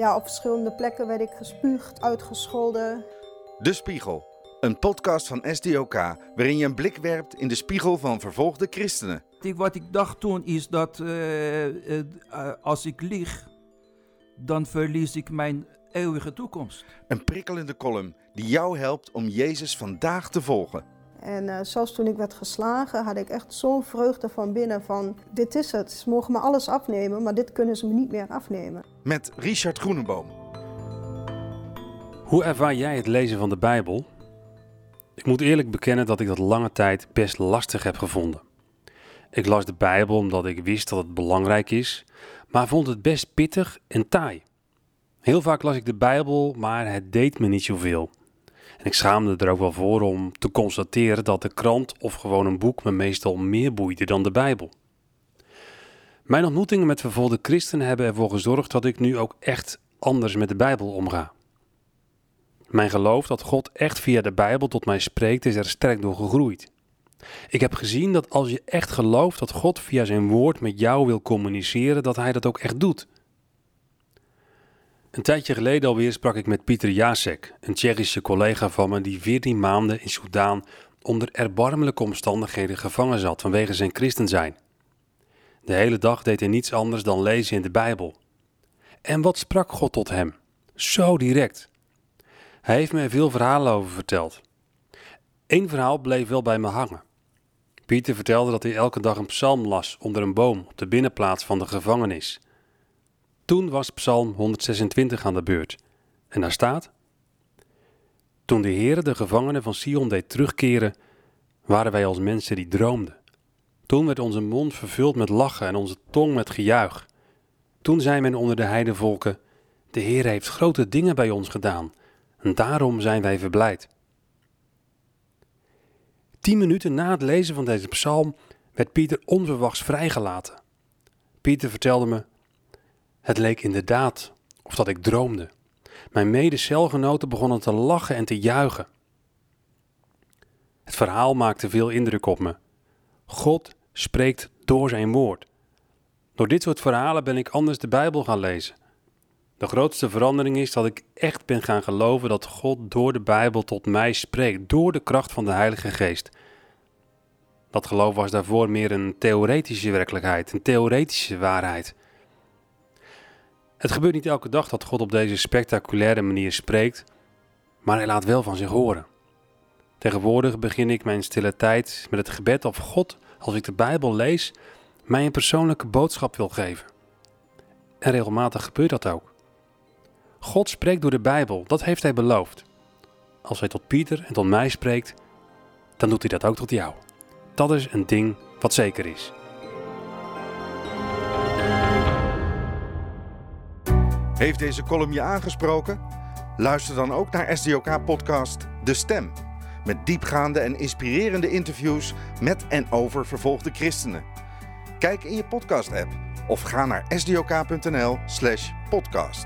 Ja, op verschillende plekken werd ik gespuugd, uitgescholden. De Spiegel, een podcast van SDOK waarin je een blik werpt in de spiegel van vervolgde christenen. Wat ik dacht toen is dat eh, eh, eh, als ik lieg, dan verlies ik mijn eeuwige toekomst. Een prikkelende column die jou helpt om Jezus vandaag te volgen. En uh, zelfs toen ik werd geslagen, had ik echt zo'n vreugde van binnen van... dit is het, ze mogen me alles afnemen, maar dit kunnen ze me niet meer afnemen. Met Richard Groeneboom. Hoe ervaar jij het lezen van de Bijbel? Ik moet eerlijk bekennen dat ik dat lange tijd best lastig heb gevonden. Ik las de Bijbel omdat ik wist dat het belangrijk is, maar vond het best pittig en taai. Heel vaak las ik de Bijbel, maar het deed me niet zoveel. En ik schaamde er ook wel voor om te constateren dat de krant of gewoon een boek me meestal meer boeide dan de Bijbel. Mijn ontmoetingen met vervolgde christenen hebben ervoor gezorgd dat ik nu ook echt anders met de Bijbel omga. Mijn geloof dat God echt via de Bijbel tot mij spreekt is er sterk door gegroeid. Ik heb gezien dat als je echt gelooft dat God via zijn woord met jou wil communiceren, dat hij dat ook echt doet. Een tijdje geleden alweer sprak ik met Pieter Jacek, een Tsjechische collega van me die 14 maanden in Soudaan onder erbarmelijke omstandigheden gevangen zat vanwege zijn christen zijn. De hele dag deed hij niets anders dan lezen in de Bijbel. En wat sprak God tot hem? Zo direct. Hij heeft me veel verhalen over verteld. Eén verhaal bleef wel bij me hangen. Pieter vertelde dat hij elke dag een psalm las onder een boom op de binnenplaats van de gevangenis. Toen was Psalm 126 aan de beurt. En daar staat: Toen de Heere de gevangenen van Sion deed terugkeren, waren wij als mensen die droomden. Toen werd onze mond vervuld met lachen en onze tong met gejuich. Toen zei men onder de heidevolken: De Heer heeft grote dingen bij ons gedaan, en daarom zijn wij verblijd. Tien minuten na het lezen van deze psalm werd Pieter onverwachts vrijgelaten. Pieter vertelde me het leek inderdaad of dat ik droomde. Mijn medecelgenoten begonnen te lachen en te juichen. Het verhaal maakte veel indruk op me. God spreekt door zijn woord. Door dit soort verhalen ben ik anders de Bijbel gaan lezen. De grootste verandering is dat ik echt ben gaan geloven dat God door de Bijbel tot mij spreekt, door de kracht van de Heilige Geest. Dat geloof was daarvoor meer een theoretische werkelijkheid, een theoretische waarheid. Het gebeurt niet elke dag dat God op deze spectaculaire manier spreekt, maar hij laat wel van zich horen. Tegenwoordig begin ik mijn stille tijd met het gebed of God, als ik de Bijbel lees, mij een persoonlijke boodschap wil geven. En regelmatig gebeurt dat ook. God spreekt door de Bijbel, dat heeft hij beloofd. Als hij tot Pieter en tot mij spreekt, dan doet hij dat ook tot jou. Dat is een ding wat zeker is. Heeft deze column je aangesproken? Luister dan ook naar SDOK-podcast De Stem. Met diepgaande en inspirerende interviews met en over vervolgde christenen. Kijk in je podcast-app of ga naar sdok.nl/podcast.